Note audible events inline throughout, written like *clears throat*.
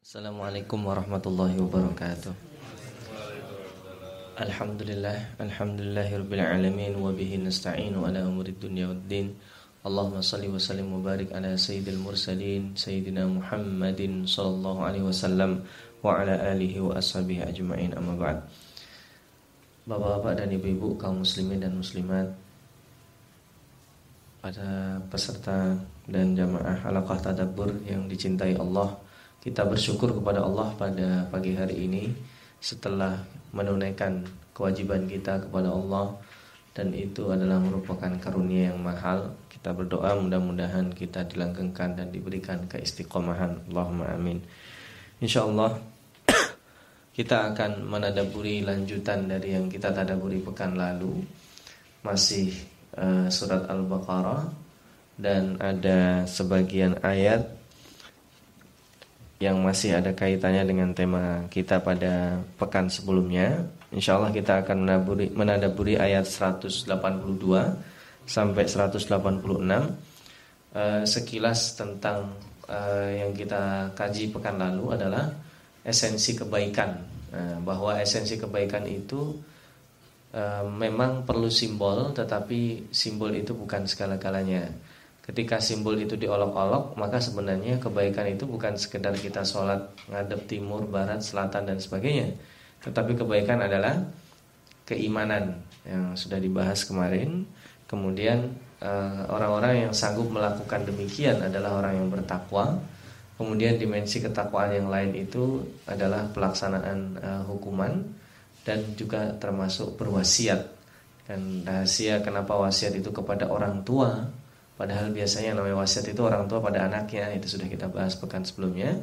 Assalamualaikum warahmatullahi wabarakatuh. Alhamdulillah Alhamdulillahirabbil alamin wa bihi nasta'inu ala umurid dunya waddin Allahumma salli wa sallim wa barik ala sayyidil mursalin sayyidina Muhammadin sallallahu alaihi wasallam wa ala alihi wa ashabihi ajma'in amma ba'd. Bapak-bapak dan ibu-ibu kaum muslimin dan muslimat pada peserta dan jamaah halaqah tadabbur yang dicintai Allah kita bersyukur kepada Allah pada pagi hari ini setelah menunaikan kewajiban kita kepada Allah dan itu adalah merupakan karunia yang mahal. Kita berdoa mudah-mudahan kita dilanggengkan dan diberikan keistiqomahan. Allahumma amin. Insyaallah *coughs* kita akan menadaburi lanjutan dari yang kita tadaburi pekan lalu. Masih uh, surat Al-Baqarah dan ada sebagian ayat yang masih ada kaitannya dengan tema kita pada pekan sebelumnya. Insya Allah kita akan menadaburi, menadaburi ayat 182 sampai 186. Uh, eh, sekilas tentang uh, yang kita kaji pekan lalu adalah esensi kebaikan. Uh, bahwa esensi kebaikan itu memang perlu simbol, tetapi simbol itu bukan segala-galanya ketika simbol itu diolok-olok maka sebenarnya kebaikan itu bukan sekedar kita sholat ngadep timur, barat, selatan dan sebagainya. Tetapi kebaikan adalah keimanan yang sudah dibahas kemarin. Kemudian eh, orang-orang yang sanggup melakukan demikian adalah orang yang bertakwa. Kemudian dimensi ketakwaan yang lain itu adalah pelaksanaan uh, hukuman dan juga termasuk berwasiat. Dan rahasia kenapa wasiat itu kepada orang tua Padahal biasanya namanya wasiat itu orang tua pada anaknya Itu sudah kita bahas pekan sebelumnya.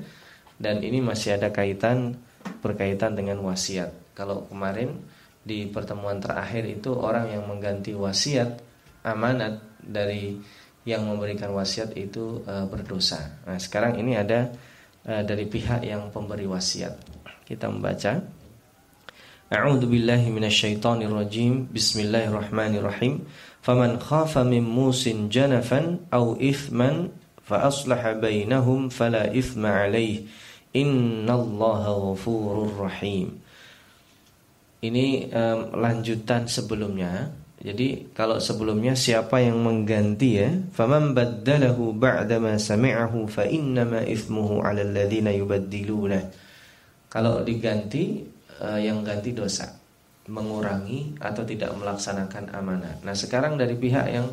Dan ini masih ada kaitan Berkaitan dengan wasiat. Kalau kemarin di pertemuan terakhir itu Orang yang mengganti wasiat Amanat dari yang memberikan wasiat itu e, berdosa. Nah sekarang ini ada e, dari pihak yang pemberi wasiat. Kita membaca. A'udzu billahi minasyaitonir rajim Bismillahirrahmanirrahim faman khafa min musin janafan aw ithman fa aslaha bainahum fala ithma alaih innallaha ghafurur rahim. Ini um, lanjutan sebelumnya. Jadi kalau sebelumnya siapa yang mengganti ya? Faman baddalahu ba'da ma sami'ahu fa innama ithmuhu 'alal ladzina yubaddiluna kalau diganti uh, yang ganti dosa mengurangi atau tidak melaksanakan amanah. Nah, sekarang dari pihak yang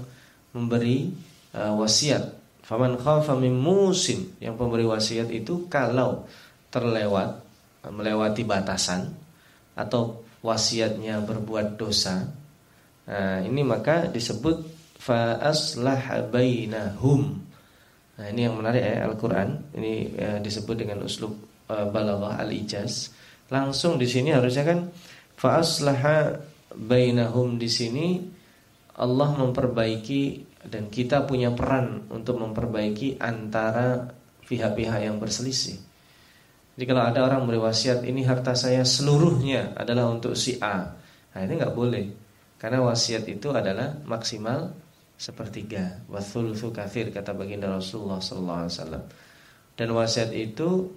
memberi uh, wasiat, faman khafa min musim, yang pemberi wasiat itu kalau terlewat melewati batasan atau wasiatnya berbuat dosa. Nah, ini maka disebut fa aslah bainahum. Nah, ini yang menarik ya Al-Qur'an. Ini disebut dengan uslub uh, balaghah al-ijaz. Langsung di sini harusnya kan Fa aslaha bainahum di sini Allah memperbaiki dan kita punya peran untuk memperbaiki antara pihak-pihak yang berselisih. Jadi kalau ada orang beri wasiat ini harta saya seluruhnya adalah untuk si A. Nah, ini nggak boleh. Karena wasiat itu adalah maksimal sepertiga. Wathuluthu kafir kata baginda Rasulullah SAW. Dan wasiat itu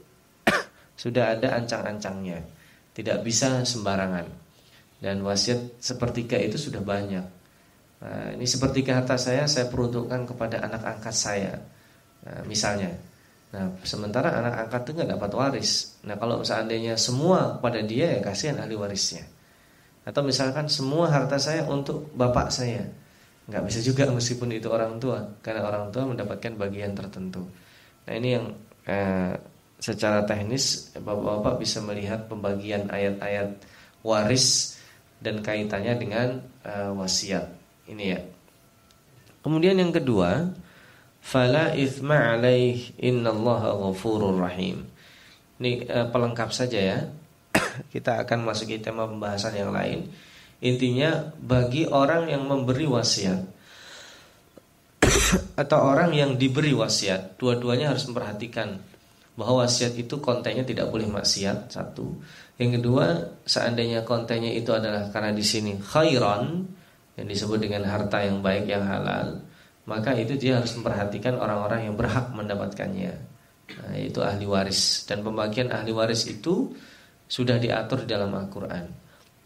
*coughs* sudah ada ancang-ancangnya. Tidak bisa sembarangan. Dan wasiat sepertiga itu sudah banyak. Nah, ini sepertiga harta saya saya peruntukkan kepada anak angkat saya. Nah, misalnya. Nah, sementara anak angkat itu nggak dapat waris. Nah, kalau seandainya semua pada dia ya kasihan ahli warisnya. Atau misalkan semua harta saya untuk bapak saya. Nggak bisa juga meskipun itu orang tua, karena orang tua mendapatkan bagian tertentu. Nah, ini yang eh, secara teknis Bapak-bapak bisa melihat pembagian ayat-ayat waris dan kaitannya dengan uh, wasiat. Ini ya. Kemudian yang kedua, fala itsma alaih innallaha ghafurur rahim. Ini uh, pelengkap saja ya. *coughs* Kita akan masuki tema pembahasan yang lain. Intinya bagi orang yang memberi wasiat *coughs* atau orang yang diberi wasiat, dua-duanya harus memperhatikan bahwa wasiat itu kontennya tidak boleh maksiat satu. Yang kedua, seandainya kontennya itu adalah karena di sini khairan yang disebut dengan harta yang baik yang halal, maka itu dia harus memperhatikan orang-orang yang berhak mendapatkannya. nah, yaitu ahli waris dan pembagian ahli waris itu sudah diatur di dalam Al-Qur'an.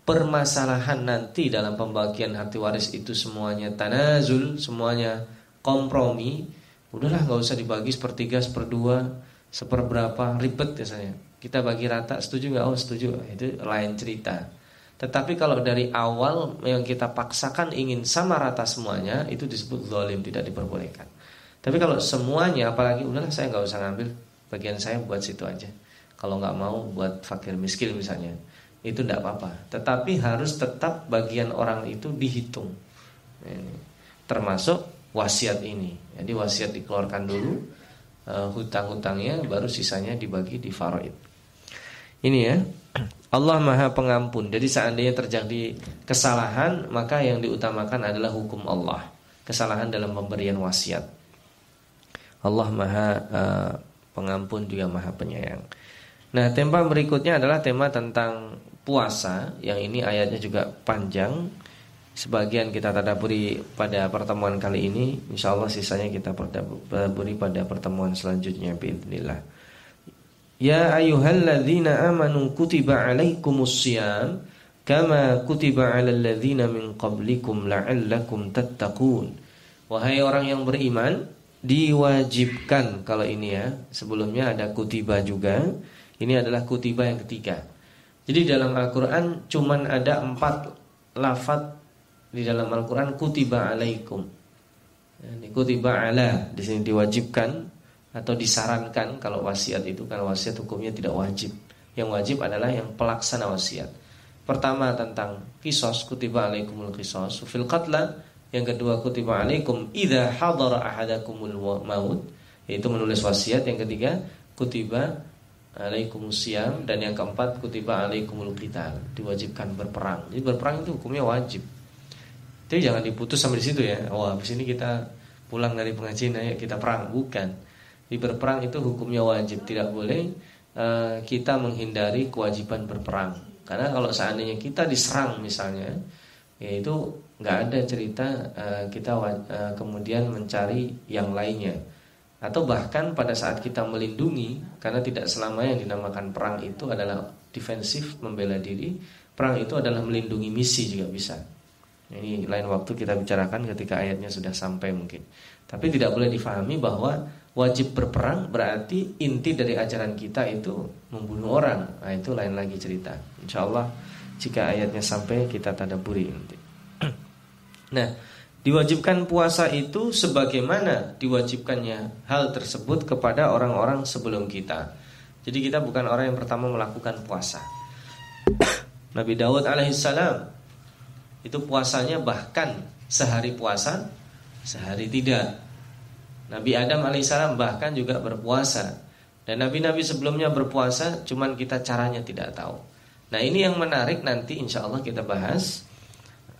Permasalahan nanti dalam pembagian ahli waris itu semuanya tanazul, semuanya kompromi, udahlah nggak usah dibagi sepertiga, seperdua, seperberapa, ribet biasanya. Kita bagi rata, setuju nggak? Oh setuju, itu lain cerita. Tetapi kalau dari awal yang kita paksakan ingin sama rata semuanya itu disebut zalim tidak diperbolehkan. Tapi kalau semuanya apalagi udahlah saya nggak usah ngambil bagian saya buat situ aja. Kalau nggak mau buat fakir miskin misalnya itu tidak apa-apa. Tetapi harus tetap bagian orang itu dihitung. Termasuk wasiat ini. Jadi wasiat dikeluarkan dulu uh, hutang-hutangnya baru sisanya dibagi di faraid. Ini ya. Allah Maha Pengampun. Jadi seandainya terjadi kesalahan, maka yang diutamakan adalah hukum Allah. Kesalahan dalam pemberian wasiat. Allah Maha uh, Pengampun juga Maha Penyayang. Nah, tema berikutnya adalah tema tentang puasa. Yang ini ayatnya juga panjang. Sebagian kita tadaburi pada pertemuan kali ini. Insya Allah sisanya kita tadaburi pada pertemuan selanjutnya. Bismillah. Ya ayyuhalladzina amanu kutiba alaikumus siyam kama kutiba alal ladzina min qablikum la'allakum tattaqun. Wahai orang yang beriman, diwajibkan kalau ini ya. Sebelumnya ada kutiba juga. Ini adalah kutiba yang ketiga. Jadi dalam Al-Qur'an cuman ada empat lafat di dalam Al-Qur'an kutiba alaikum. Ini kutiba ala di sini diwajibkan atau disarankan kalau wasiat itu kan wasiat hukumnya tidak wajib. Yang wajib adalah yang pelaksana wasiat. Pertama tentang kisos kutiba alaikumul kisos fil qatla. Yang kedua kutiba alaikum idza hadara ahadakumul maut yaitu menulis wasiat. Yang ketiga kutiba alaikumus siam dan yang keempat kutiba alaikumul qital diwajibkan berperang. Jadi berperang itu hukumnya wajib. Jadi jangan diputus sampai di situ ya. Wah, habis ini kita pulang dari pengajian ya kita perang, bukan di berperang itu hukumnya wajib, tidak boleh uh, kita menghindari kewajiban berperang. Karena kalau seandainya kita diserang misalnya, yaitu nggak ada cerita uh, kita uh, kemudian mencari yang lainnya. Atau bahkan pada saat kita melindungi, karena tidak selamanya yang dinamakan perang itu adalah defensif membela diri, perang itu adalah melindungi misi juga bisa. Ini lain waktu kita bicarakan ketika ayatnya sudah sampai mungkin. Tapi tidak boleh difahami bahwa wajib berperang berarti inti dari ajaran kita itu membunuh orang. Nah, itu lain lagi cerita. Insya Allah jika ayatnya sampai kita tadaburi nanti. *clears throat* nah, diwajibkan puasa itu sebagaimana diwajibkannya hal tersebut kepada orang-orang sebelum kita. Jadi kita bukan orang yang pertama melakukan puasa. *clears throat* Nabi Daud alaihissalam itu puasanya bahkan sehari puasa, sehari tidak. Nabi Adam alaihissalam bahkan juga berpuasa dan nabi-nabi sebelumnya berpuasa, cuman kita caranya tidak tahu. Nah ini yang menarik nanti insya Allah kita bahas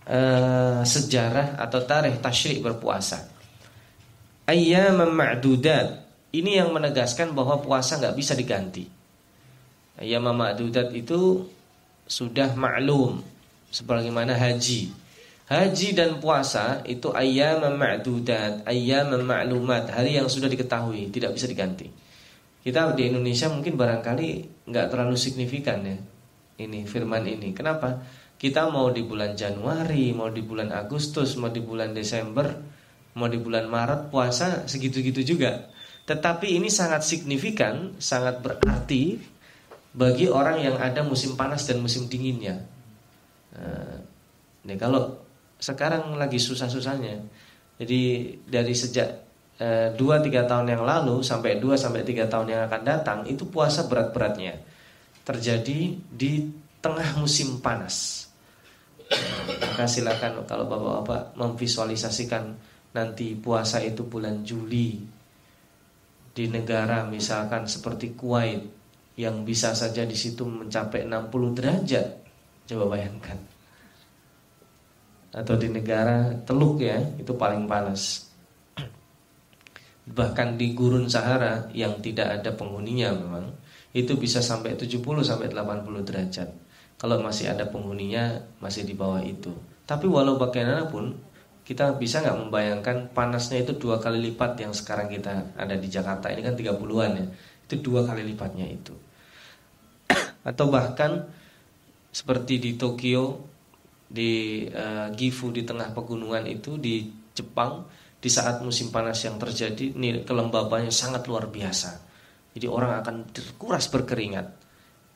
uh, sejarah atau tarikh tasyrik berpuasa. Ayyam ma'dudat ini yang menegaskan bahwa puasa nggak bisa diganti. Ayyam ma'dudat itu sudah maklum sebagaimana haji. Haji dan puasa itu ayam ma'dudat, ayam ma'lumat, hari yang sudah diketahui, tidak bisa diganti. Kita di Indonesia mungkin barangkali nggak terlalu signifikan ya ini firman ini. Kenapa? Kita mau di bulan Januari, mau di bulan Agustus, mau di bulan Desember, mau di bulan Maret puasa segitu-gitu juga. Tetapi ini sangat signifikan, sangat berarti bagi orang yang ada musim panas dan musim dinginnya. Nah, ini kalau sekarang lagi susah-susahnya. Jadi dari sejak e, dua tiga tahun yang lalu sampai 2 sampai tiga tahun yang akan datang itu puasa berat-beratnya terjadi di tengah musim panas. Maka silakan kalau bapak-bapak memvisualisasikan nanti puasa itu bulan Juli di negara misalkan seperti Kuwait yang bisa saja di situ mencapai 60 derajat. Coba bayangkan atau di negara Teluk ya itu paling panas. Bahkan di gurun Sahara yang tidak ada penghuninya memang itu bisa sampai 70 sampai 80 derajat. Kalau masih ada penghuninya masih di bawah itu. Tapi walau bagaimanapun kita bisa nggak membayangkan panasnya itu dua kali lipat yang sekarang kita ada di Jakarta ini kan 30-an ya. Itu dua kali lipatnya itu. *clears throat* Atau bahkan seperti di Tokyo, di uh, Gifu di tengah pegunungan itu di Jepang di saat musim panas yang terjadi nih kelembabannya sangat luar biasa. Jadi orang akan terkuras berkeringat.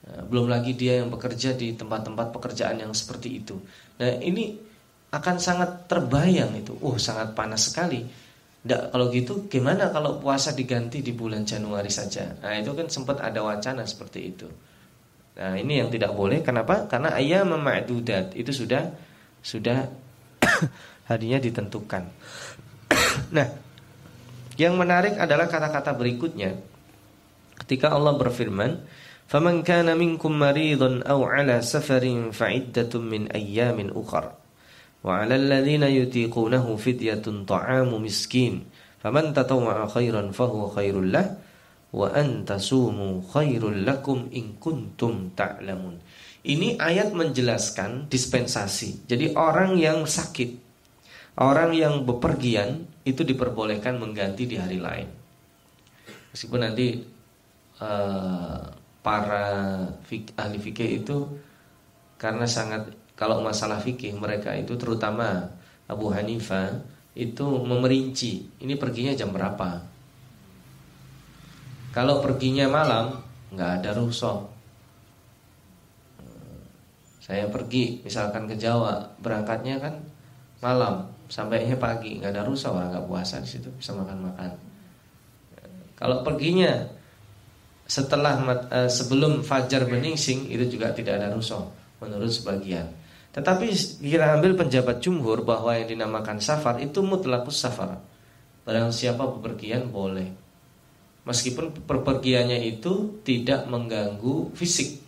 Nah, belum lagi dia yang bekerja di tempat-tempat pekerjaan yang seperti itu. Nah ini akan sangat terbayang itu. Oh sangat panas sekali. Nggak, kalau gitu gimana kalau puasa diganti di bulan Januari saja? Nah itu kan sempat ada wacana seperti itu. Nah, ini yang tidak boleh. Kenapa? Karena ayat ma'dudat itu sudah sudah *coughs* harinya ditentukan. *coughs* nah, yang menarik adalah kata-kata berikutnya. Ketika Allah berfirman, "Faman kana minkum maridun aw 'ala safarin fa'iddatun min ayyamin ukhra." Wa 'alal ladzina yutiqunahu fidyatun ta'amu miskin. Faman tatawwa'a khairan fahuwa khairul lahu wa antasumu khairul lakum in kuntum ta'lamun. Ini ayat menjelaskan dispensasi. Jadi orang yang sakit, orang yang bepergian itu diperbolehkan mengganti di hari lain. Meskipun nanti uh, para fik, ahli fikih itu karena sangat kalau masalah fikih mereka itu terutama Abu Hanifah itu memerinci ini perginya jam berapa kalau perginya malam nggak ada rusuh. Saya pergi misalkan ke Jawa, berangkatnya kan malam, sampainya pagi, nggak ada rusuh orang nggak puasa di situ bisa makan-makan. Kalau perginya setelah uh, sebelum fajar meningsing itu juga tidak ada rusuh menurut sebagian. Tetapi kita ambil penjabat jumhur bahwa yang dinamakan safar itu mutlakus safar. Barang siapa bepergian boleh meskipun perpergiannya itu tidak mengganggu fisik.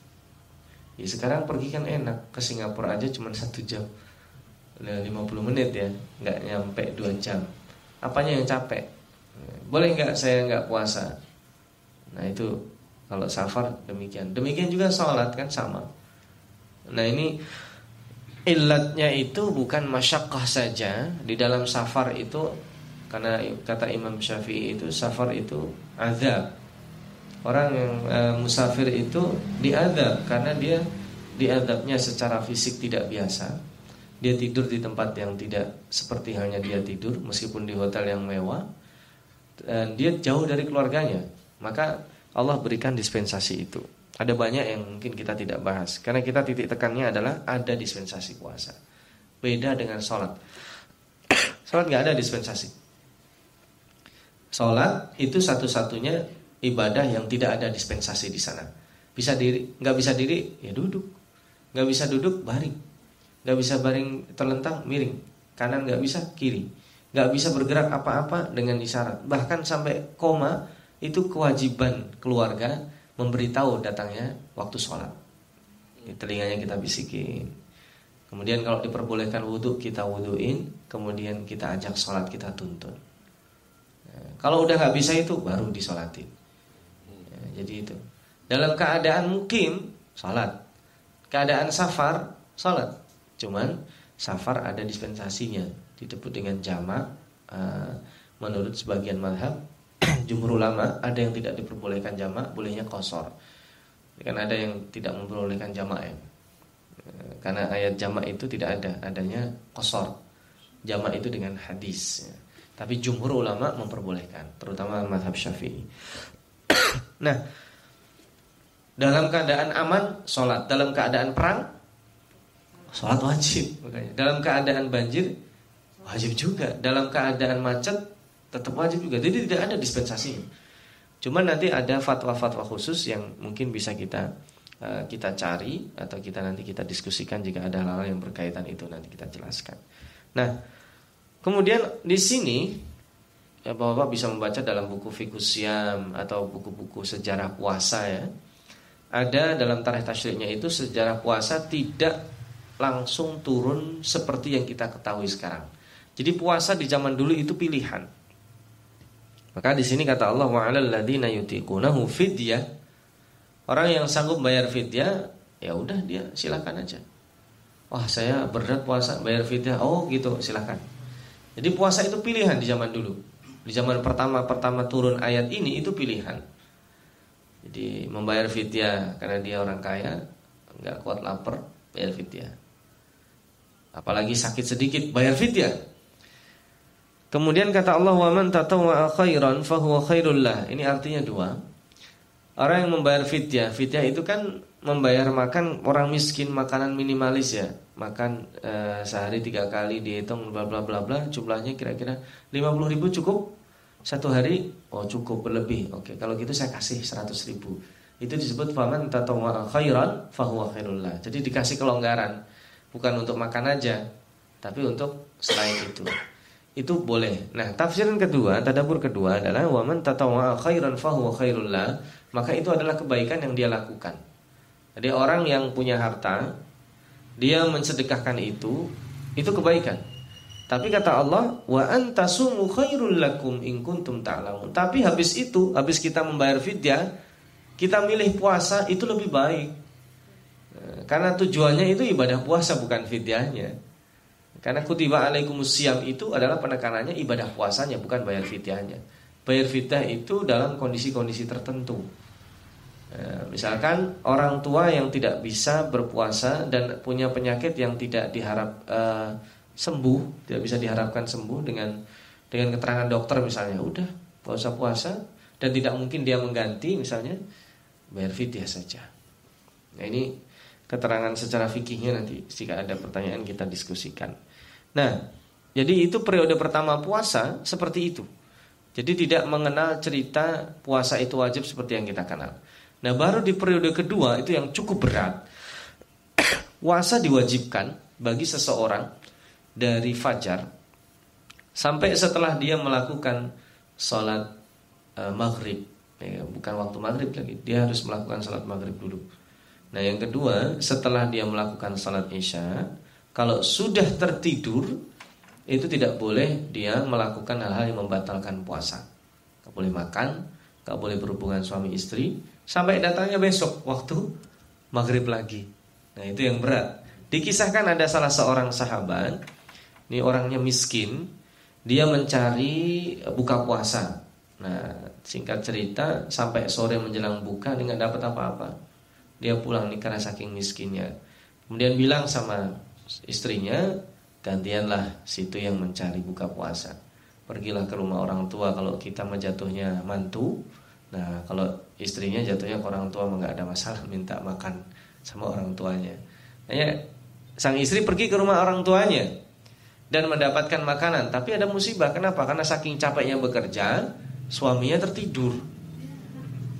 Ya sekarang pergi kan enak ke Singapura aja cuma satu jam, 50 menit ya, nggak nyampe dua jam. Apanya yang capek? Boleh nggak saya nggak puasa? Nah itu kalau safar demikian. Demikian juga sholat kan sama. Nah ini ilatnya itu bukan masyakkah saja di dalam safar itu karena kata Imam Syafi'i itu safar itu azab. Orang yang e, musafir itu diadab karena dia diadabnya secara fisik tidak biasa. Dia tidur di tempat yang tidak seperti hanya dia tidur meskipun di hotel yang mewah. Dan dia jauh dari keluarganya. Maka Allah berikan dispensasi itu. Ada banyak yang mungkin kita tidak bahas karena kita titik tekannya adalah ada dispensasi puasa. Beda dengan sholat. *coughs* sholat nggak ada dispensasi. Sholat itu satu-satunya ibadah yang tidak ada dispensasi di sana. Bisa diri, nggak bisa diri, ya duduk. Nggak bisa duduk, baring. Nggak bisa baring terlentang, miring. Kanan nggak bisa, kiri. Nggak bisa bergerak apa-apa dengan isyarat. Bahkan sampai koma itu kewajiban keluarga memberitahu datangnya waktu sholat. Telinganya kita bisikin. Kemudian kalau diperbolehkan wudhu kita wudhuin, kemudian kita ajak sholat kita tuntun. Kalau udah nggak bisa itu baru disolatin. Ya, jadi itu. Dalam keadaan mukim salat. Keadaan safar salat. Cuman safar ada dispensasinya disebut dengan jamak uh, menurut sebagian madhab *clears throat* jumhur ulama ada yang tidak diperbolehkan jamak bolehnya kosor kan ada yang tidak memperbolehkan jamak ya eh, karena ayat jamak itu tidak ada adanya kosor jamak itu dengan hadis ya. Tapi jumhur ulama memperbolehkan, terutama mazhab Syafi'i. *clears throat* nah, dalam keadaan aman sholat, dalam keadaan perang sholat wajib. Dalam keadaan banjir wajib juga, dalam keadaan macet tetap wajib juga. Jadi tidak ada dispensasi. Cuma nanti ada fatwa-fatwa khusus yang mungkin bisa kita uh, kita cari atau kita nanti kita diskusikan jika ada hal-hal yang berkaitan itu nanti kita jelaskan. Nah, Kemudian di sini ya Bapak bisa membaca dalam buku Fikus Siam atau buku-buku sejarah puasa ya. Ada dalam tarikh tasyriknya itu sejarah puasa tidak langsung turun seperti yang kita ketahui sekarang. Jadi puasa di zaman dulu itu pilihan. Maka di sini kata Allah wa 'alal. Orang yang sanggup bayar fidyah, ya udah dia silakan aja. Wah, saya berat puasa bayar fidyah. Oh, gitu, silakan. Jadi puasa itu pilihan di zaman dulu. Di zaman pertama-pertama turun ayat ini itu pilihan. Jadi membayar fidyah karena dia orang kaya, nggak kuat lapar, bayar fidyah. Apalagi sakit sedikit, bayar fidyah. Kemudian kata Allah wa man khairan fahuwa. Ini artinya dua. Orang yang membayar fidyah, fidyah itu kan membayar makan orang miskin makanan minimalis ya. Makan eh, sehari tiga kali dihitung bla bla bla bla jumlahnya kira-kira 50 ribu cukup satu hari? Oh cukup berlebih. Oke kalau gitu saya kasih 100 ribu. Itu disebut faman tatawwa khairan fahuwa khairullah jadi dikasih kelonggaran. Bukan untuk makan aja tapi untuk selain itu. Itu boleh. Nah tafsiran kedua tadabur kedua adalah waman tatawwa khairan fahuwa khairullah maka itu adalah kebaikan yang dia lakukan jadi orang yang punya harta dia mensedekahkan itu itu kebaikan tapi kata Allah, wa antasumu khairul lakum in kuntum ta'lamun. Tapi habis itu, habis kita membayar fidyah, kita milih puasa itu lebih baik. Eh, karena tujuannya itu ibadah puasa bukan fidyahnya. Karena kutiba alaikumus siam itu adalah penekanannya ibadah puasanya bukan bayar fidyahnya. Bayar fidyah itu dalam kondisi-kondisi tertentu. Eh, misalkan orang tua yang tidak bisa berpuasa dan punya penyakit yang tidak diharap uh, sembuh, tidak bisa diharapkan sembuh dengan dengan keterangan dokter misalnya, udah puasa puasa dan tidak mungkin dia mengganti misalnya bayar fidyah saja. Nah ini keterangan secara fikihnya nanti jika ada pertanyaan kita diskusikan. Nah, jadi itu periode pertama puasa seperti itu. Jadi tidak mengenal cerita puasa itu wajib seperti yang kita kenal. Nah, baru di periode kedua itu yang cukup berat. *coughs* puasa diwajibkan bagi seseorang dari fajar sampai setelah dia melakukan sholat e, maghrib. Ya, bukan waktu maghrib lagi dia harus melakukan sholat maghrib dulu. Nah yang kedua setelah dia melakukan sholat isya kalau sudah tertidur itu tidak boleh dia melakukan hal-hal yang membatalkan puasa. Gak boleh makan gak boleh berhubungan suami istri sampai datangnya besok waktu maghrib lagi nah itu yang berat dikisahkan ada salah seorang sahabat ini orangnya miskin, dia mencari buka puasa. Nah, singkat cerita sampai sore menjelang buka dia nggak dapat apa-apa. Dia pulang nih karena saking miskinnya. Kemudian bilang sama istrinya, gantianlah situ yang mencari buka puasa. Pergilah ke rumah orang tua kalau kita menjatuhnya mantu. Nah, kalau istrinya jatuhnya ke orang tua nggak ada masalah minta makan sama orang tuanya. Nah, sang istri pergi ke rumah orang tuanya dan mendapatkan makanan. Tapi ada musibah. Kenapa? Karena saking capeknya bekerja, suaminya tertidur.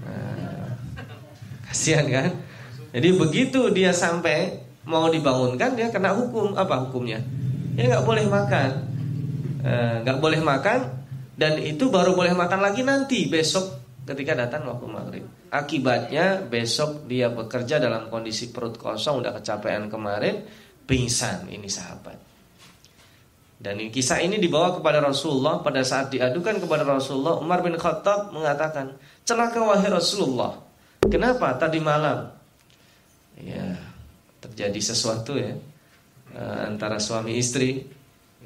Nah, kasihan kan? Jadi begitu dia sampai mau dibangunkan, dia kena hukum. Apa hukumnya? Ya nggak boleh makan, eh, nggak boleh makan, dan itu baru boleh makan lagi nanti besok ketika datang waktu maghrib. Akibatnya besok dia bekerja dalam kondisi perut kosong, udah kecapean kemarin, pingsan ini sahabat. Dan kisah ini dibawa kepada Rasulullah pada saat diadukan kepada Rasulullah Umar bin Khattab mengatakan celaka wahai Rasulullah kenapa tadi malam ya terjadi sesuatu ya eh, antara suami istri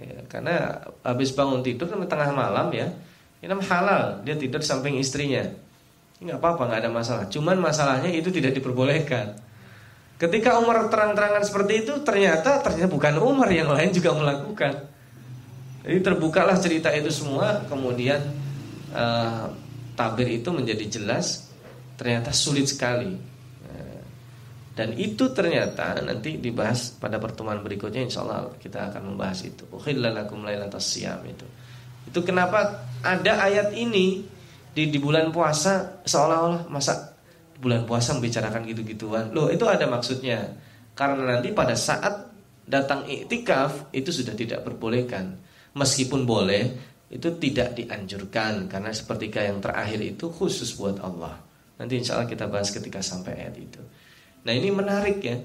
ya, karena habis bangun tidur kan tengah malam ya ini halal dia tidur samping istrinya nggak apa-apa nggak ada masalah cuman masalahnya itu tidak diperbolehkan ketika Umar terang-terangan seperti itu ternyata ternyata bukan Umar yang lain juga melakukan jadi terbukalah cerita itu semua, kemudian uh, tabir itu menjadi jelas, ternyata sulit sekali. Uh, dan itu ternyata nanti dibahas pada pertemuan berikutnya, insya Allah kita akan membahas itu. Ukhillalakum lailatas siyam itu. Itu kenapa ada ayat ini di, di bulan puasa seolah-olah masa bulan puasa membicarakan gitu-gituan. Loh, itu ada maksudnya. Karena nanti pada saat datang iktikaf itu sudah tidak perbolehkan meskipun boleh itu tidak dianjurkan karena sepertiga yang terakhir itu khusus buat Allah. Nanti insya Allah kita bahas ketika sampai ayat itu. Nah ini menarik ya,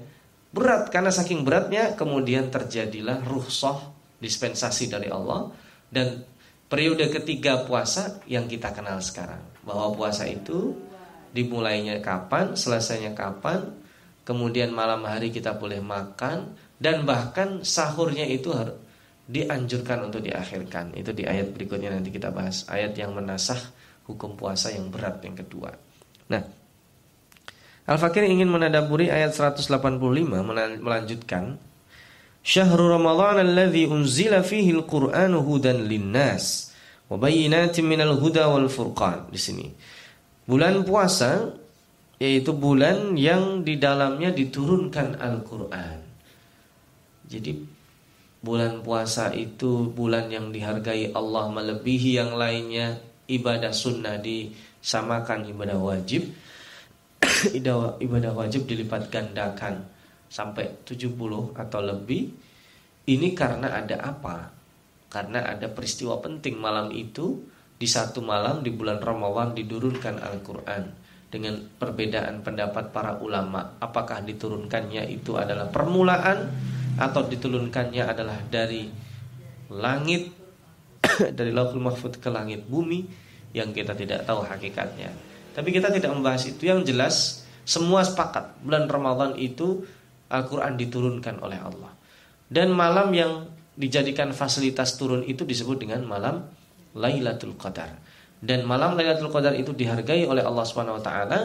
berat karena saking beratnya kemudian terjadilah ruhsoh dispensasi dari Allah dan periode ketiga puasa yang kita kenal sekarang bahwa puasa itu dimulainya kapan, selesainya kapan, kemudian malam hari kita boleh makan dan bahkan sahurnya itu harus dianjurkan untuk diakhirkan. Itu di ayat berikutnya nanti kita bahas. Ayat yang menasah hukum puasa yang berat yang kedua. Nah, Al-Fakir ingin menadaburi ayat 185 melanjutkan Syahrul Ramadan alladzi unzila fihi al-Qur'anu hudan linnas wa bayyinatin minal huda di sini. Bulan puasa yaitu bulan yang di dalamnya diturunkan Al-Qur'an. Jadi bulan puasa itu bulan yang dihargai Allah melebihi yang lainnya, ibadah sunnah disamakan ibadah wajib *coughs* ibadah wajib dilipat gandakan sampai 70 atau lebih ini karena ada apa? Karena ada peristiwa penting malam itu di satu malam di bulan Ramadan diturunkan Al-Qur'an dengan perbedaan pendapat para ulama apakah diturunkannya itu adalah permulaan atau diturunkannya adalah dari langit *coughs* dari Lauhul Mahfud ke langit bumi yang kita tidak tahu hakikatnya. Tapi kita tidak membahas itu. Yang jelas semua sepakat bulan Ramadan itu Al-Quran diturunkan oleh Allah. Dan malam yang dijadikan fasilitas turun itu disebut dengan malam Lailatul Qadar. Dan malam Lailatul Qadar itu dihargai oleh Allah taala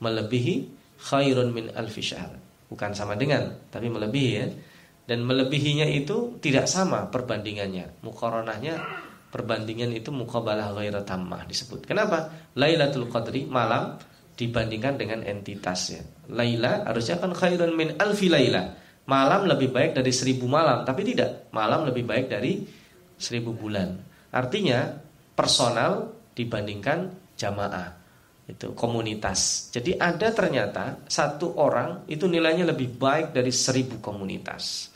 melebihi khairun min alfi syahr. Bukan sama dengan, tapi melebihi ya. Dan melebihinya itu tidak sama perbandingannya. Mukaronahnya perbandingan itu mukabalah ghaira tammah disebut. Kenapa? Lailatul Qadri malam dibandingkan dengan entitasnya. Laila harusnya kan khairun min alfi laila. Malam lebih baik dari seribu malam, tapi tidak. Malam lebih baik dari seribu bulan. Artinya personal dibandingkan jamaah itu komunitas. Jadi ada ternyata satu orang itu nilainya lebih baik dari seribu komunitas.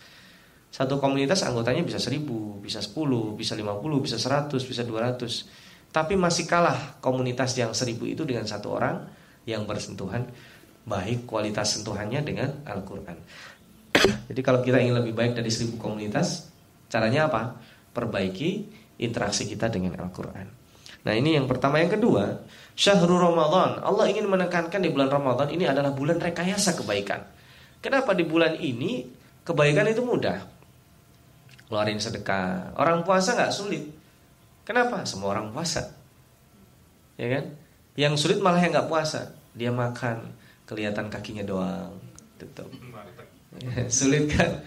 Satu komunitas anggotanya bisa seribu, bisa sepuluh, bisa lima puluh, bisa seratus, bisa dua ratus. Tapi masih kalah komunitas yang seribu itu dengan satu orang yang bersentuhan baik kualitas sentuhannya dengan Al-Quran. *coughs* Jadi kalau kita ingin lebih baik dari seribu komunitas, caranya apa? Perbaiki interaksi kita dengan Al-Quran. Nah ini yang pertama. Yang kedua, Syahrul Ramadan. Allah ingin menekankan di bulan Ramadan ini adalah bulan rekayasa kebaikan. Kenapa di bulan ini kebaikan itu mudah? Keluarin sedekah. Orang puasa nggak sulit. Kenapa? Semua orang puasa. Ya kan? Yang sulit malah yang nggak puasa. Dia makan, kelihatan kakinya doang. Tutup. *laughs* sulit kan?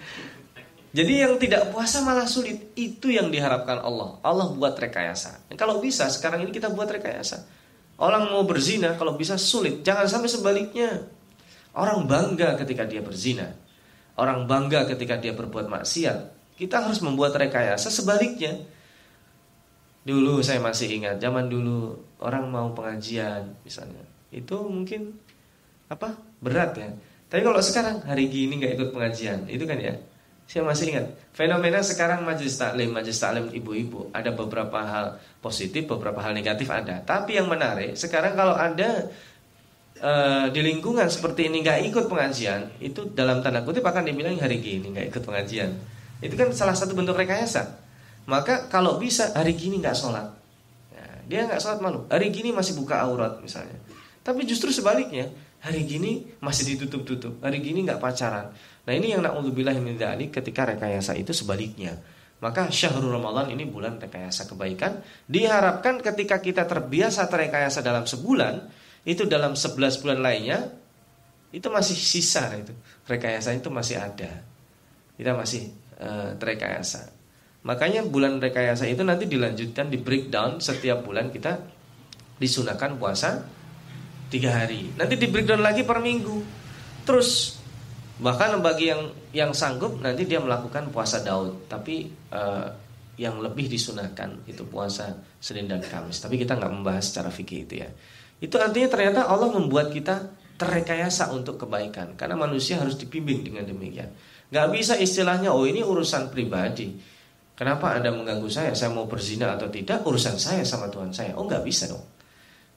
Jadi yang tidak puasa malah sulit. Itu yang diharapkan Allah. Allah buat rekayasa. Dan kalau bisa sekarang ini kita buat rekayasa. Orang mau berzina kalau bisa sulit. Jangan sampai sebaliknya. Orang bangga ketika dia berzina. Orang bangga ketika dia berbuat maksiat. Kita harus membuat rekayasa sebaliknya. Dulu saya masih ingat zaman dulu orang mau pengajian misalnya. Itu mungkin apa? berat ya. Tapi kalau sekarang hari gini nggak ikut pengajian, itu kan ya. Saya masih ingat fenomena sekarang majelis taklim, majelis taklim ibu-ibu ada beberapa hal positif, beberapa hal negatif ada. Tapi yang menarik sekarang kalau ada uh, di lingkungan seperti ini nggak ikut pengajian, itu dalam tanda kutip akan dibilang hari gini nggak ikut pengajian. Itu kan salah satu bentuk rekayasa. Maka kalau bisa hari gini nggak sholat, ya, dia nggak sholat malu. Hari gini masih buka aurat misalnya. Tapi justru sebaliknya, hari gini masih ditutup-tutup. Hari gini nggak pacaran. Nah ini yang naudzubillah min dzalik ketika rekayasa itu sebaliknya. Maka syahrul Ramadan ini bulan rekayasa kebaikan. Diharapkan ketika kita terbiasa terekayasa dalam sebulan, itu dalam 11 bulan lainnya itu masih sisa itu. Rekayasa itu masih ada. Kita masih rekayasa. Makanya bulan rekayasa itu nanti dilanjutkan di breakdown setiap bulan kita disunahkan puasa tiga hari. Nanti di breakdown lagi per minggu. Terus bahkan bagi yang yang sanggup nanti dia melakukan puasa Daud. Tapi uh, yang lebih disunahkan itu puasa Senin dan Kamis. Tapi kita nggak membahas secara fikih itu ya. Itu artinya ternyata Allah membuat kita terrekayasa untuk kebaikan karena manusia harus dibimbing dengan demikian. Gak bisa istilahnya, oh ini urusan pribadi. Kenapa Anda mengganggu saya? Saya mau berzina atau tidak? Urusan saya sama Tuhan saya. Oh nggak bisa dong.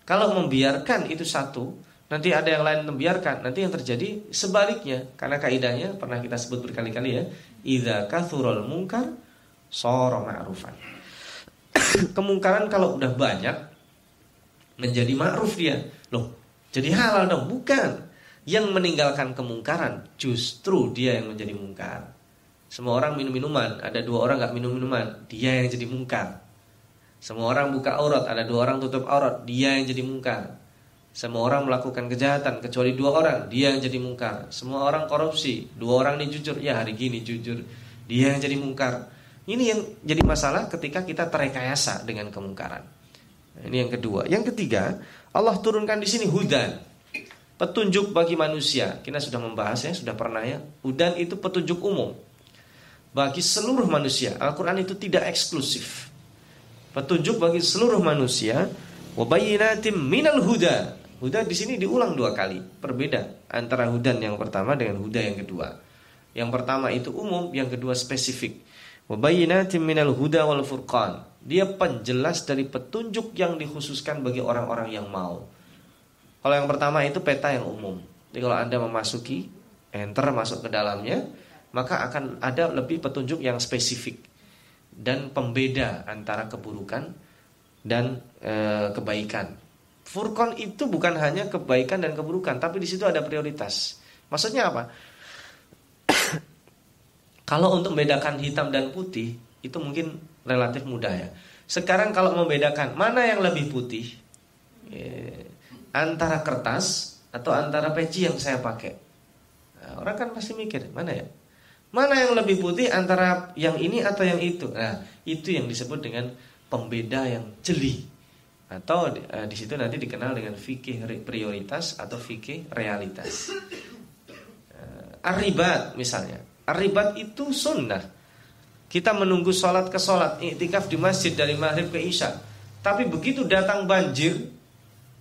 Kalau membiarkan itu satu, nanti ada yang lain membiarkan. Nanti yang terjadi sebaliknya. Karena kaidahnya pernah kita sebut berkali-kali ya. Idza kathurul mungkar soro ma'rufan. *coughs* Kemungkaran kalau udah banyak menjadi ma'ruf dia. Loh, jadi halal dong? Bukan. Yang meninggalkan kemungkaran justru dia yang menjadi mungkar. Semua orang minum minuman, ada dua orang nggak minum minuman, dia yang jadi mungkar. Semua orang buka aurat, ada dua orang tutup aurat, dia yang jadi mungkar. Semua orang melakukan kejahatan kecuali dua orang, dia yang jadi mungkar. Semua orang korupsi, dua orang ini jujur, ya hari gini jujur, dia yang jadi mungkar. Ini yang jadi masalah ketika kita terekayasa dengan kemungkaran. Ini yang kedua. Yang ketiga, Allah turunkan di sini hudan. Petunjuk bagi manusia. Kita sudah membahas ya, sudah pernah ya. Hudan itu petunjuk umum bagi seluruh manusia. Al-Qur'an itu tidak eksklusif. Petunjuk bagi seluruh manusia. Wabayinatim minal huda. Huda di sini diulang dua kali, berbeda antara hudan yang pertama dengan huda yang kedua. Yang pertama itu umum, yang kedua spesifik. Wabayinatim minal huda wal furqan. Dia penjelas dari petunjuk yang dikhususkan bagi orang-orang yang mau. Kalau yang pertama itu peta yang umum. Jadi kalau Anda memasuki, enter masuk ke dalamnya, maka akan ada lebih petunjuk yang spesifik dan pembeda antara keburukan dan e, kebaikan. Furqan itu bukan hanya kebaikan dan keburukan, tapi di situ ada prioritas. Maksudnya apa? *coughs* kalau untuk membedakan hitam dan putih itu mungkin relatif mudah ya. Sekarang kalau membedakan mana yang lebih putih ya, antara kertas atau antara peci yang saya pakai. Nah, orang kan pasti mikir mana ya? Mana yang lebih putih antara yang ini atau yang itu? Nah, itu yang disebut dengan pembeda yang jeli atau uh, di situ nanti dikenal dengan fikih prioritas atau fikih realitas. Uh, arribat misalnya, arribat itu sunnah. Kita menunggu sholat ke sholat, iktikaf di masjid dari maghrib ke isya. Tapi begitu datang banjir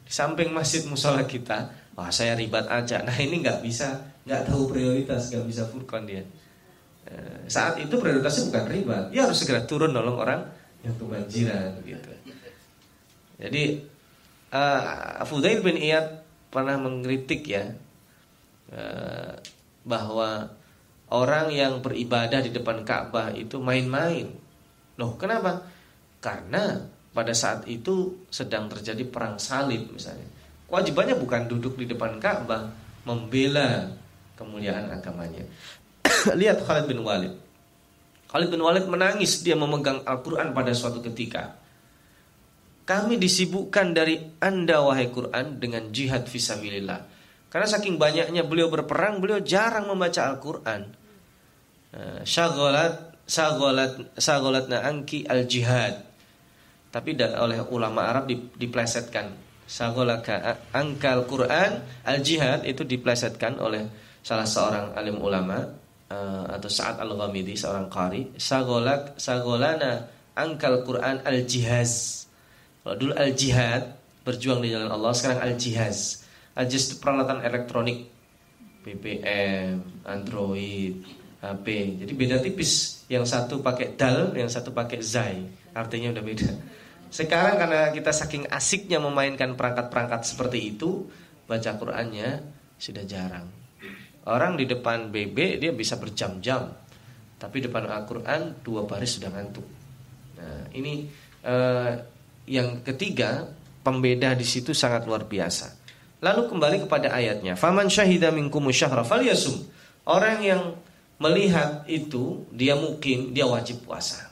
di samping masjid musola kita, wah saya ribat aja. Nah ini nggak bisa, nggak tahu prioritas, nggak bisa furqan dia. Uh, saat itu prioritasnya bukan ribat, dia harus segera turun nolong orang yang kebanjiran gitu. Jadi uh, Fudail bin Iyad pernah mengkritik ya uh, bahwa orang yang beribadah di depan Ka'bah itu main-main. Loh, kenapa? Karena pada saat itu sedang terjadi perang salib misalnya. Kewajibannya bukan duduk di depan Ka'bah, membela kemuliaan agamanya. *coughs* Lihat Khalid bin Walid. Khalid bin Walid menangis dia memegang Al-Qur'an pada suatu ketika. Kami disibukkan dari Anda wahai Quran dengan jihad fisabilillah. Karena saking banyaknya beliau berperang, beliau jarang membaca Al-Qur'an. Eh, syagolat syagolat syagolatna angki al-jihad. Tapi oleh ulama Arab diplesetkan. Syagolaka angkal Quran al-jihad itu diplesetkan oleh salah seorang alim ulama uh, atau Sa'ad al-Ghamidi seorang qari. Sagolak sagolana angkal Quran al-jihaz kalau dulu al-jihad berjuang di jalan Allah, sekarang al-jihaz. Al-jihaz itu peralatan elektronik, BBM, Android, HP. Jadi beda tipis. Yang satu pakai dal, yang satu pakai zai. Artinya udah beda. Sekarang karena kita saking asiknya memainkan perangkat-perangkat seperti itu, baca Qur'annya sudah jarang. Orang di depan BB dia bisa berjam-jam, tapi depan Al-Quran dua baris sudah ngantuk. Nah ini eh, yang ketiga, pembeda di situ sangat luar biasa. Lalu kembali kepada ayatnya, "Faman syahida minkum syahra falyasum." Orang yang melihat itu, dia mungkin dia wajib puasa.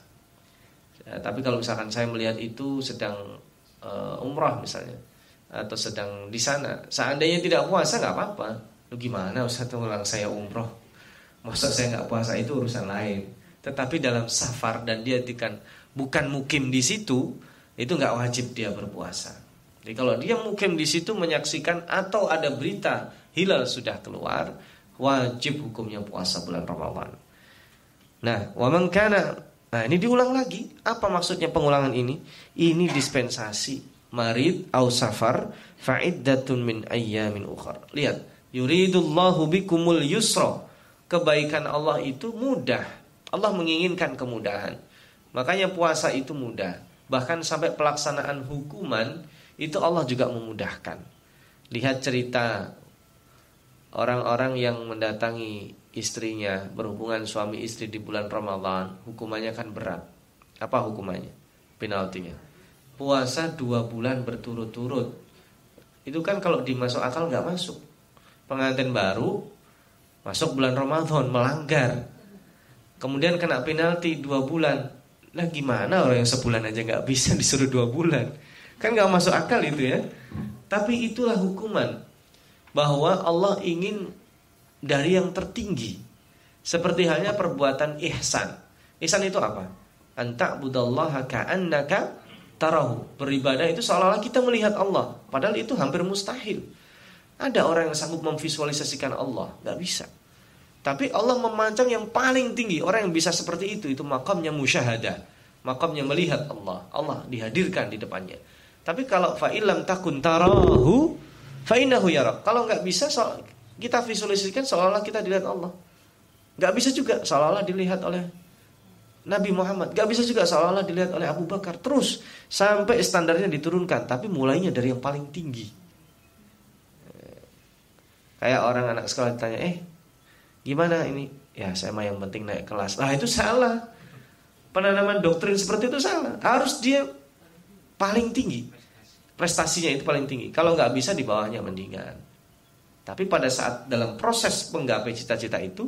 Ya, tapi kalau misalkan saya melihat itu sedang uh, umrah misalnya atau sedang di sana, seandainya tidak puasa nggak apa-apa. Lu gimana Ustaz ulang saya umroh? Masa saya nggak puasa itu urusan lain. Tetapi dalam safar dan dia kan bukan mukim di situ, itu nggak wajib dia berpuasa. Jadi kalau dia mungkin di situ menyaksikan atau ada berita hilal sudah keluar, wajib hukumnya puasa bulan Ramadan. Nah, waman kana Nah, ini diulang lagi. Apa maksudnya pengulangan ini? Ini dispensasi marid au safar fa'iddatun min ayyamin ukhar. Lihat, yuridullahu bikumul yusra. Kebaikan Allah itu mudah. Allah menginginkan kemudahan. Makanya puasa itu mudah. Bahkan sampai pelaksanaan hukuman itu Allah juga memudahkan. Lihat cerita orang-orang yang mendatangi istrinya berhubungan suami istri di bulan Ramadan, hukumannya kan berat. Apa hukumannya? Penaltinya. Puasa dua bulan berturut-turut. Itu kan kalau dimasuk akal nggak masuk. Pengantin baru masuk bulan Ramadan melanggar. Kemudian kena penalti dua bulan lah gimana orang yang sebulan aja nggak bisa *laughs* disuruh dua bulan? Kan nggak masuk akal itu ya. Tapi itulah hukuman bahwa Allah ingin dari yang tertinggi. Seperti halnya perbuatan ihsan. Ihsan itu apa? Anta budallaha ka'annaka tarahu. Beribadah itu seolah-olah kita melihat Allah. Padahal itu hampir mustahil. Ada orang yang sanggup memvisualisasikan Allah, nggak bisa. Tapi Allah memancang yang paling tinggi. Orang yang bisa seperti itu itu makamnya musyahadah. Makamnya melihat Allah. Allah dihadirkan di depannya. Tapi kalau fa'ilam takun tarahu fainahu yarak. Kalau nggak bisa kita visualisasikan seolah-olah kita dilihat Allah. Nggak bisa juga seolah-olah dilihat oleh Nabi Muhammad. Nggak bisa juga seolah-olah dilihat oleh Abu Bakar. Terus sampai standarnya diturunkan, tapi mulainya dari yang paling tinggi. Kayak orang anak sekolah ditanya, "Eh, gimana ini?" Ya, saya mah yang penting naik kelas. Nah, itu salah. Penanaman doktrin seperti itu salah. Harus dia paling tinggi. Prestasinya itu paling tinggi. Kalau nggak bisa di bawahnya mendingan. Tapi pada saat dalam proses menggapai cita-cita itu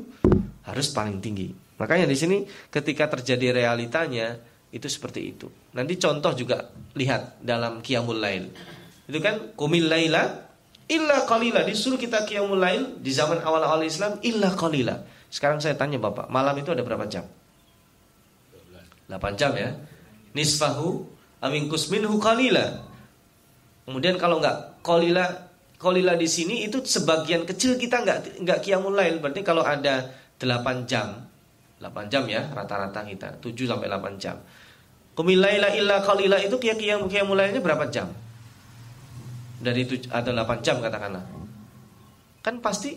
harus paling tinggi. Makanya di sini ketika terjadi realitanya itu seperti itu. Nanti contoh juga lihat dalam Qiyamul Lail. Itu kan kumil laila illa qalila disuruh kita Qiyamul Lail di zaman awal-awal Islam illa qalila. Sekarang saya tanya Bapak, malam itu ada berapa jam? 8 jam ya. Nisfahu Amingkus minhu qalila. Kemudian kalau nggak qalila qalila di sini itu sebagian kecil kita nggak nggak qiyamul lail. Berarti kalau ada 8 jam 8 jam ya rata-rata kita 7 sampai 8 jam. Kumilaila illa qalila itu qiyam qiyamul berapa jam? Dari itu ada 8 jam katakanlah. Kan pasti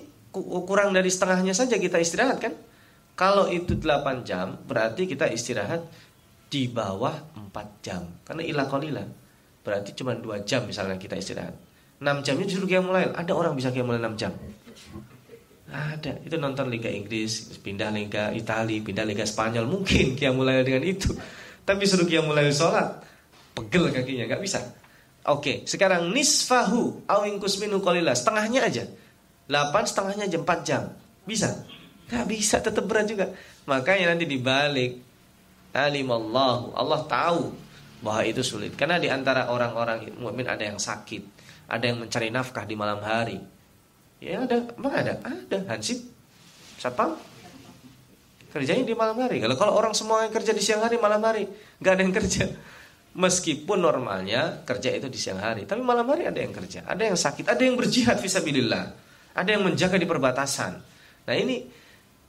kurang dari setengahnya saja kita istirahat kan? Kalau itu 8 jam berarti kita istirahat di bawah 4 jam. Karena ilah kolila. Berarti cuma 2 jam misalnya kita istirahat. 6 jamnya justru qiyamul lail. Ada orang bisa qiyamul lail 6 jam. Ada. Itu nonton Liga Inggris, pindah Liga Italia, pindah Liga Spanyol. Mungkin qiyamul lail dengan itu. Tapi suruh qiyamul lail sholat. Pegel kakinya, nggak bisa. Oke, sekarang nisfahu awingkus minu kolila. Setengahnya aja. 8 setengahnya aja 4 jam. Bisa? Gak bisa, tetap berat juga. Makanya nanti dibalik alimallahu Allah tahu bahwa itu sulit karena di antara orang-orang mukmin ada yang sakit ada yang mencari nafkah di malam hari ya ada emang ada ada hansip satpam kerjanya di malam hari kalau kalau orang semua yang kerja di siang hari malam hari nggak ada yang kerja meskipun normalnya kerja itu di siang hari tapi malam hari ada yang kerja ada yang sakit ada yang berjihad visabilillah ada yang menjaga di perbatasan nah ini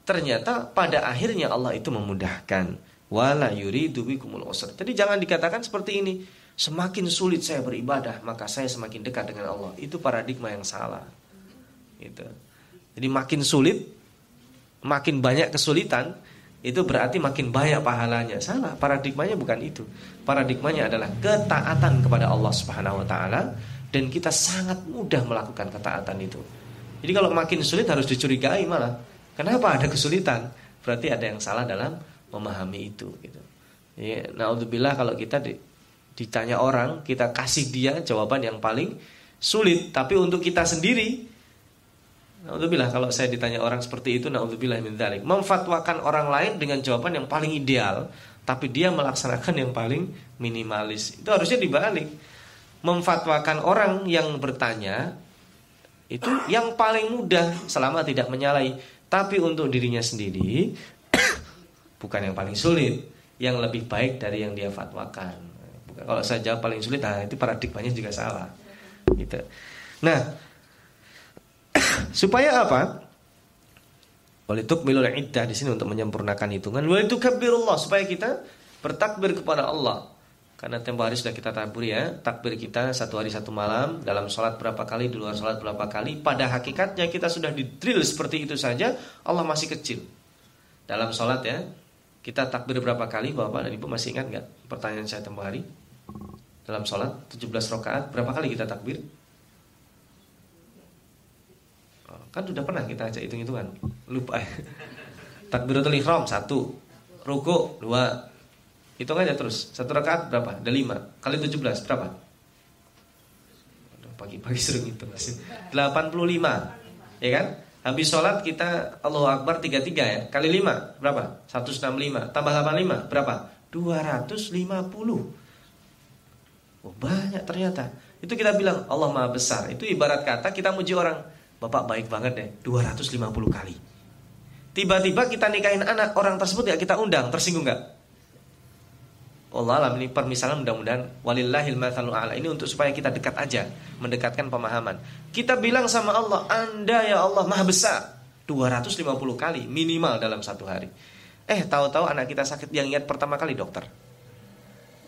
ternyata pada akhirnya Allah itu memudahkan wala yuridu bikumul usr. Jadi jangan dikatakan seperti ini. Semakin sulit saya beribadah, maka saya semakin dekat dengan Allah. Itu paradigma yang salah. Gitu. Jadi makin sulit, makin banyak kesulitan, itu berarti makin banyak pahalanya. Salah, paradigmanya bukan itu. Paradigmanya adalah ketaatan kepada Allah Subhanahu wa taala dan kita sangat mudah melakukan ketaatan itu. Jadi kalau makin sulit harus dicurigai malah. Kenapa ada kesulitan? Berarti ada yang salah dalam memahami itu gitu. Ya, naudzubillah kalau kita di, ditanya orang, kita kasih dia jawaban yang paling sulit, tapi untuk kita sendiri Naudzubillah kalau saya ditanya orang seperti itu naudzubillah min dzalik. Memfatwakan orang lain dengan jawaban yang paling ideal, tapi dia melaksanakan yang paling minimalis. Itu harusnya dibalik. Memfatwakan orang yang bertanya itu yang paling mudah selama tidak menyalahi, tapi untuk dirinya sendiri *coughs* bukan yang paling sulit, yang lebih baik dari yang dia fatwakan. Kalau saya jawab paling sulit, nah itu paradigmanya juga salah. Gitu. Nah, *coughs* supaya apa? milul iddah di sini untuk menyempurnakan hitungan. itu kabirullah supaya kita bertakbir kepada Allah. Karena tempo hari sudah kita tabur ya, takbir kita satu hari satu malam dalam sholat berapa kali, di luar sholat berapa kali. Pada hakikatnya kita sudah di drill seperti itu saja, Allah masih kecil. Dalam sholat ya, kita takbir berapa kali Bapak dan Ibu masih ingat nggak pertanyaan saya tempoh hari? Dalam sholat 17 rakaat berapa kali kita takbir? Oh, kan sudah pernah kita ajak hitung-hitungan. Lupa. *laughs* Takbiratul ihram satu. Ruku dua. Hitung aja terus. Satu rakaat berapa? Ada lima. Kali 17 berapa? Pagi-pagi sering hitung 85 Ya kan? Habis sholat kita Allahu Akbar 33 ya. Kali 5 berapa? 165 Tambah 85 berapa? 250 Oh banyak ternyata. Itu kita bilang Allah Maha Besar. Itu ibarat kata kita muji orang, Bapak baik banget deh, 250 kali. Tiba-tiba kita nikahin anak, orang tersebut ya kita undang, tersinggung nggak? Allah alam ini permisalan mudah-mudahan walillahil mathalu a'la ini untuk supaya kita dekat aja mendekatkan pemahaman. Kita bilang sama Allah, "Anda ya Allah Maha Besar." 250 kali minimal dalam satu hari. Eh, tahu-tahu anak kita sakit yang ingat pertama kali dokter.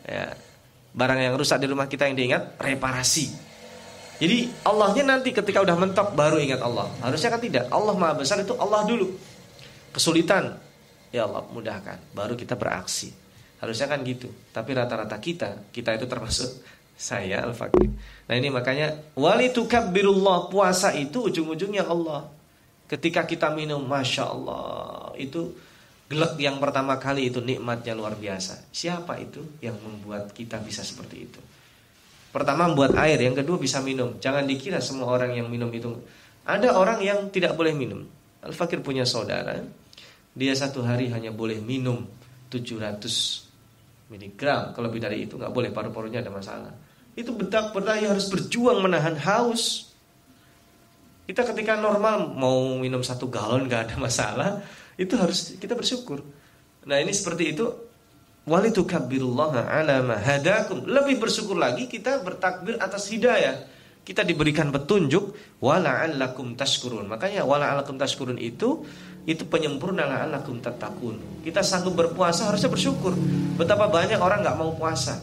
Ya. Barang yang rusak di rumah kita yang diingat reparasi. Jadi Allahnya nanti ketika udah mentok baru ingat Allah. Harusnya kan tidak. Allah Maha Besar itu Allah dulu. Kesulitan, ya Allah mudahkan. Baru kita beraksi. Harusnya kan gitu. Tapi rata-rata kita, kita itu termasuk *laughs* saya al-fakir. Nah ini makanya wali tukabbirullah puasa itu ujung-ujungnya Allah. Ketika kita minum, masya Allah itu gelek yang pertama kali itu nikmatnya luar biasa. Siapa itu yang membuat kita bisa seperti itu? Pertama membuat air, yang kedua bisa minum. Jangan dikira semua orang yang minum itu. Ada orang yang tidak boleh minum. Al-Fakir punya saudara, dia satu hari hanya boleh minum 700 miligram. Kalau lebih dari itu nggak boleh. Paru-parunya ada masalah. Itu bedak berdaya harus berjuang menahan haus. Kita ketika normal mau minum satu galon nggak ada masalah. Itu harus kita bersyukur. Nah ini seperti itu walitukabbirullah ala lebih bersyukur lagi kita bertakbir atas hidayah kita diberikan petunjuk wala'allakum tashkurun makanya wala'allakum tashkurun itu itu penyempurna la'allakum tattaqun. Kita sanggup berpuasa harusnya bersyukur. Betapa banyak orang nggak mau puasa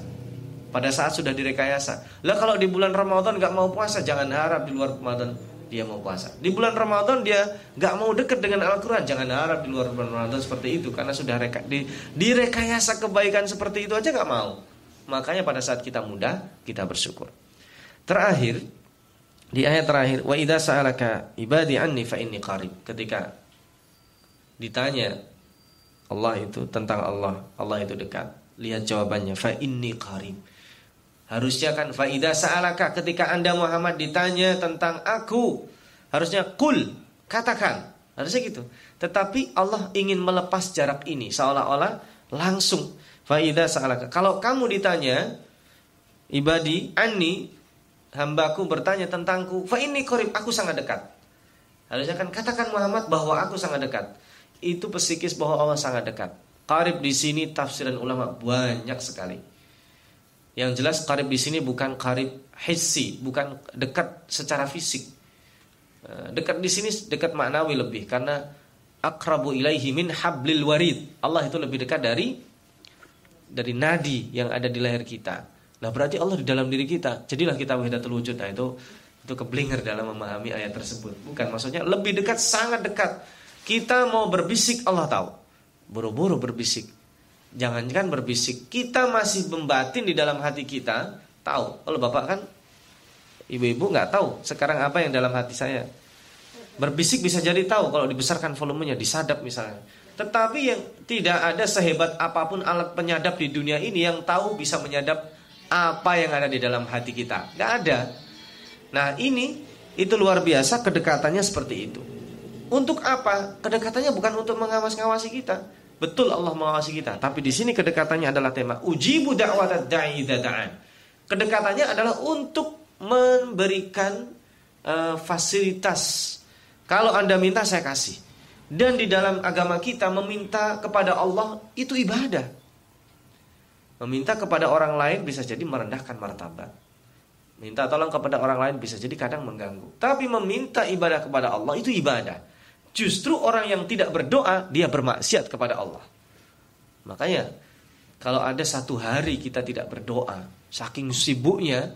pada saat sudah direkayasa. Lah kalau di bulan Ramadan nggak mau puasa, jangan harap di luar Ramadan dia mau puasa. Di bulan Ramadan dia nggak mau dekat dengan Al-Quran, jangan harap di luar bulan Ramadan seperti itu karena sudah reka, di, direkayasa kebaikan seperti itu aja nggak mau. Makanya pada saat kita muda kita bersyukur. Terakhir di ayat terakhir wa idza sa'alaka ibadi anni fa inni qarib. Ketika ditanya Allah itu tentang Allah, Allah itu dekat. Lihat jawabannya, fa inni qarib. Harusnya kan faida sa'alaka ketika Anda Muhammad ditanya tentang aku, harusnya kul, katakan. Harusnya gitu. Tetapi Allah ingin melepas jarak ini seolah-olah langsung faida sa'alaka. Kalau kamu ditanya ibadi anni hambaku bertanya tentangku, fa inni qarib, aku sangat dekat. Harusnya kan katakan Muhammad bahwa aku sangat dekat itu psikis bahwa Allah sangat dekat. Karib di sini tafsiran ulama banyak sekali. Yang jelas karib di sini bukan karib hissi, bukan dekat secara fisik. Eh, dekat di sini dekat maknawi lebih karena akrabu ilaihi min hablil warid. Allah itu lebih dekat dari dari nadi yang ada di leher kita. Nah berarti Allah di dalam diri kita. Jadilah kita wahidatul wujud. Nah itu itu keblinger dalam memahami ayat tersebut. Bukan maksudnya lebih dekat, sangat dekat kita mau berbisik Allah tahu. Buru-buru berbisik. Jangankan berbisik, kita masih membatin di dalam hati kita tahu. Kalau Bapak kan ibu-ibu nggak tahu sekarang apa yang dalam hati saya. Berbisik bisa jadi tahu kalau dibesarkan volumenya, disadap misalnya. Tetapi yang tidak ada sehebat apa pun alat penyadap di dunia ini yang tahu bisa menyadap apa yang ada di dalam hati kita. Nggak ada. Nah ini itu luar biasa kedekatannya seperti itu. Untuk apa? Kedekatannya bukan untuk mengawas-ngawasi kita. Betul Allah mengawasi kita, tapi di sini kedekatannya adalah tema ujibu da'wat da'i dada'an. Kedekatannya adalah untuk memberikan uh, fasilitas. Kalau Anda minta saya kasih. Dan di dalam agama kita meminta kepada Allah itu ibadah. Meminta kepada orang lain bisa jadi merendahkan martabat. Minta tolong kepada orang lain bisa jadi kadang mengganggu. Tapi meminta ibadah kepada Allah itu ibadah. Justru orang yang tidak berdoa dia bermaksiat kepada Allah. Makanya kalau ada satu hari kita tidak berdoa, saking sibuknya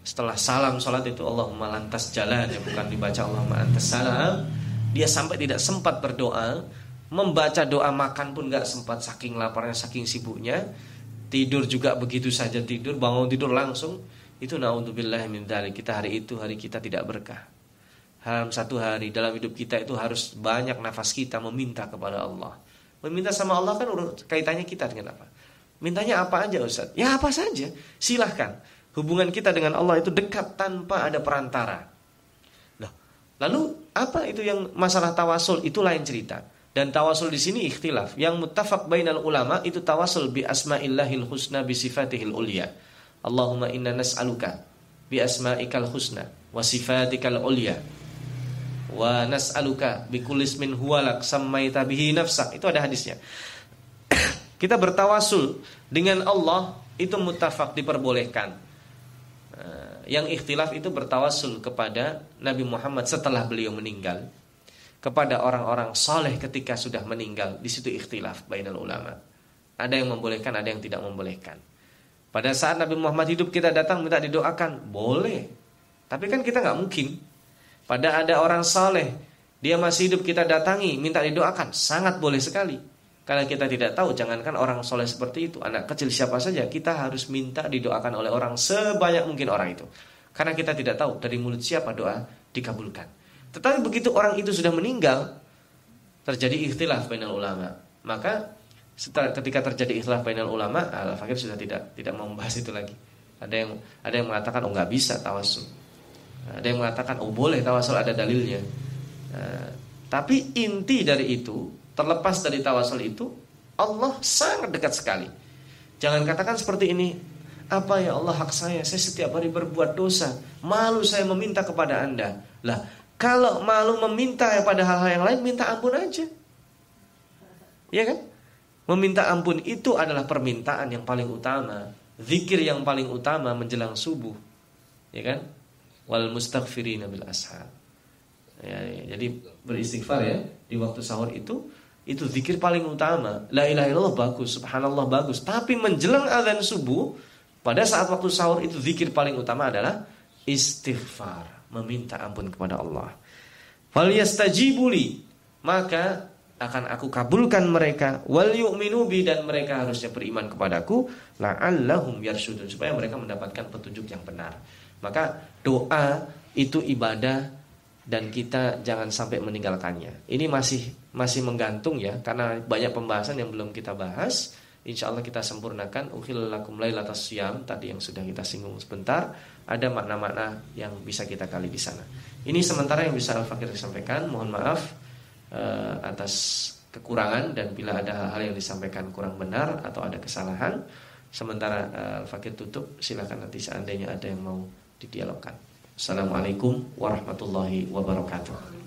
setelah salam salat itu Allahumma lantas jalan ya bukan dibaca Allahumma antas salam, dia sampai tidak sempat berdoa, membaca doa makan pun nggak sempat saking laparnya, saking sibuknya, tidur juga begitu saja tidur, bangun tidur langsung, itu naudzubillah min kita hari itu hari kita tidak berkah dalam satu hari dalam hidup kita itu harus banyak nafas kita meminta kepada Allah. Meminta sama Allah kan kaitannya kita dengan apa? Mintanya apa aja Ustaz? Ya apa saja, silahkan. Hubungan kita dengan Allah itu dekat tanpa ada perantara. Nah, lalu apa itu yang masalah tawasul itu lain cerita. Dan tawasul di sini ikhtilaf. Yang muttafaq bainal ulama itu tawasul bi asma'illahil husna bi sifatihil ulia. Allahumma inna nas'aluka bi asma'ikal husna wa sifatikal ulya wa nas'aluka bi kulli ismin huwalak sammaita bihi nafsak. Itu ada hadisnya. *coughs* Kita bertawasul dengan Allah itu mutafak diperbolehkan. Eh, yang ikhtilaf itu bertawasul kepada Nabi Muhammad setelah beliau meninggal kepada orang-orang soleh ketika sudah meninggal di situ ikhtilaf bainal ulama ada yang membolehkan ada yang tidak membolehkan pada saat Nabi Muhammad hidup kita datang minta didoakan boleh tapi kan kita nggak mungkin pada ada orang soleh dia masih hidup kita datangi minta didoakan sangat boleh sekali karena kita tidak tahu jangankan orang soleh seperti itu anak kecil siapa saja kita harus minta didoakan oleh orang sebanyak mungkin orang itu karena kita tidak tahu dari mulut siapa doa dikabulkan tetapi begitu orang itu sudah meninggal, terjadi ikhtilaf bainal ulama. Maka setelah ketika terjadi ikhtilaf bainal ulama, Al-Fakir sudah tidak tidak mau membahas itu lagi. Ada yang ada yang mengatakan oh nggak bisa tawasul. Ada yang mengatakan oh boleh tawasul ada dalilnya. Nah, tapi inti dari itu, terlepas dari tawasul itu, Allah sangat dekat sekali. Jangan katakan seperti ini, apa ya Allah hak saya, saya setiap hari berbuat dosa, malu saya meminta kepada Anda. Lah, kalau malu meminta pada hal-hal yang lain, minta ampun aja. Ya kan? Meminta ampun itu adalah permintaan yang paling utama. Zikir yang paling utama menjelang subuh. Ya kan? Wal mustaghfirina bil ashar. Ya, ya, jadi beristighfar ya di waktu sahur itu itu zikir paling utama. La ilaha illallah bagus, subhanallah bagus. Tapi menjelang azan subuh pada saat waktu sahur itu zikir paling utama adalah istighfar meminta ampun kepada Allah. Wal yastajibuli maka akan aku kabulkan mereka wal yu'minu bi dan mereka harusnya beriman kepadaku la'allahum yarsyudun supaya mereka mendapatkan petunjuk yang benar. Maka doa itu ibadah dan kita jangan sampai meninggalkannya. Ini masih masih menggantung ya karena banyak pembahasan yang belum kita bahas. Insya Allah kita sempurnakan. Ukhil lakum laylatas siam Tadi yang sudah kita singgung sebentar Ada makna-makna yang bisa kita kali di sana. Ini sementara yang bisa Al-Fakir sampaikan Mohon maaf uh, atas kekurangan Dan bila ada hal-hal yang disampaikan kurang benar Atau ada kesalahan. Sementara uh, Al-Fakir tutup. Silakan nanti seandainya ada yang mau didialogkan. Assalamualaikum warahmatullahi wabarakatuh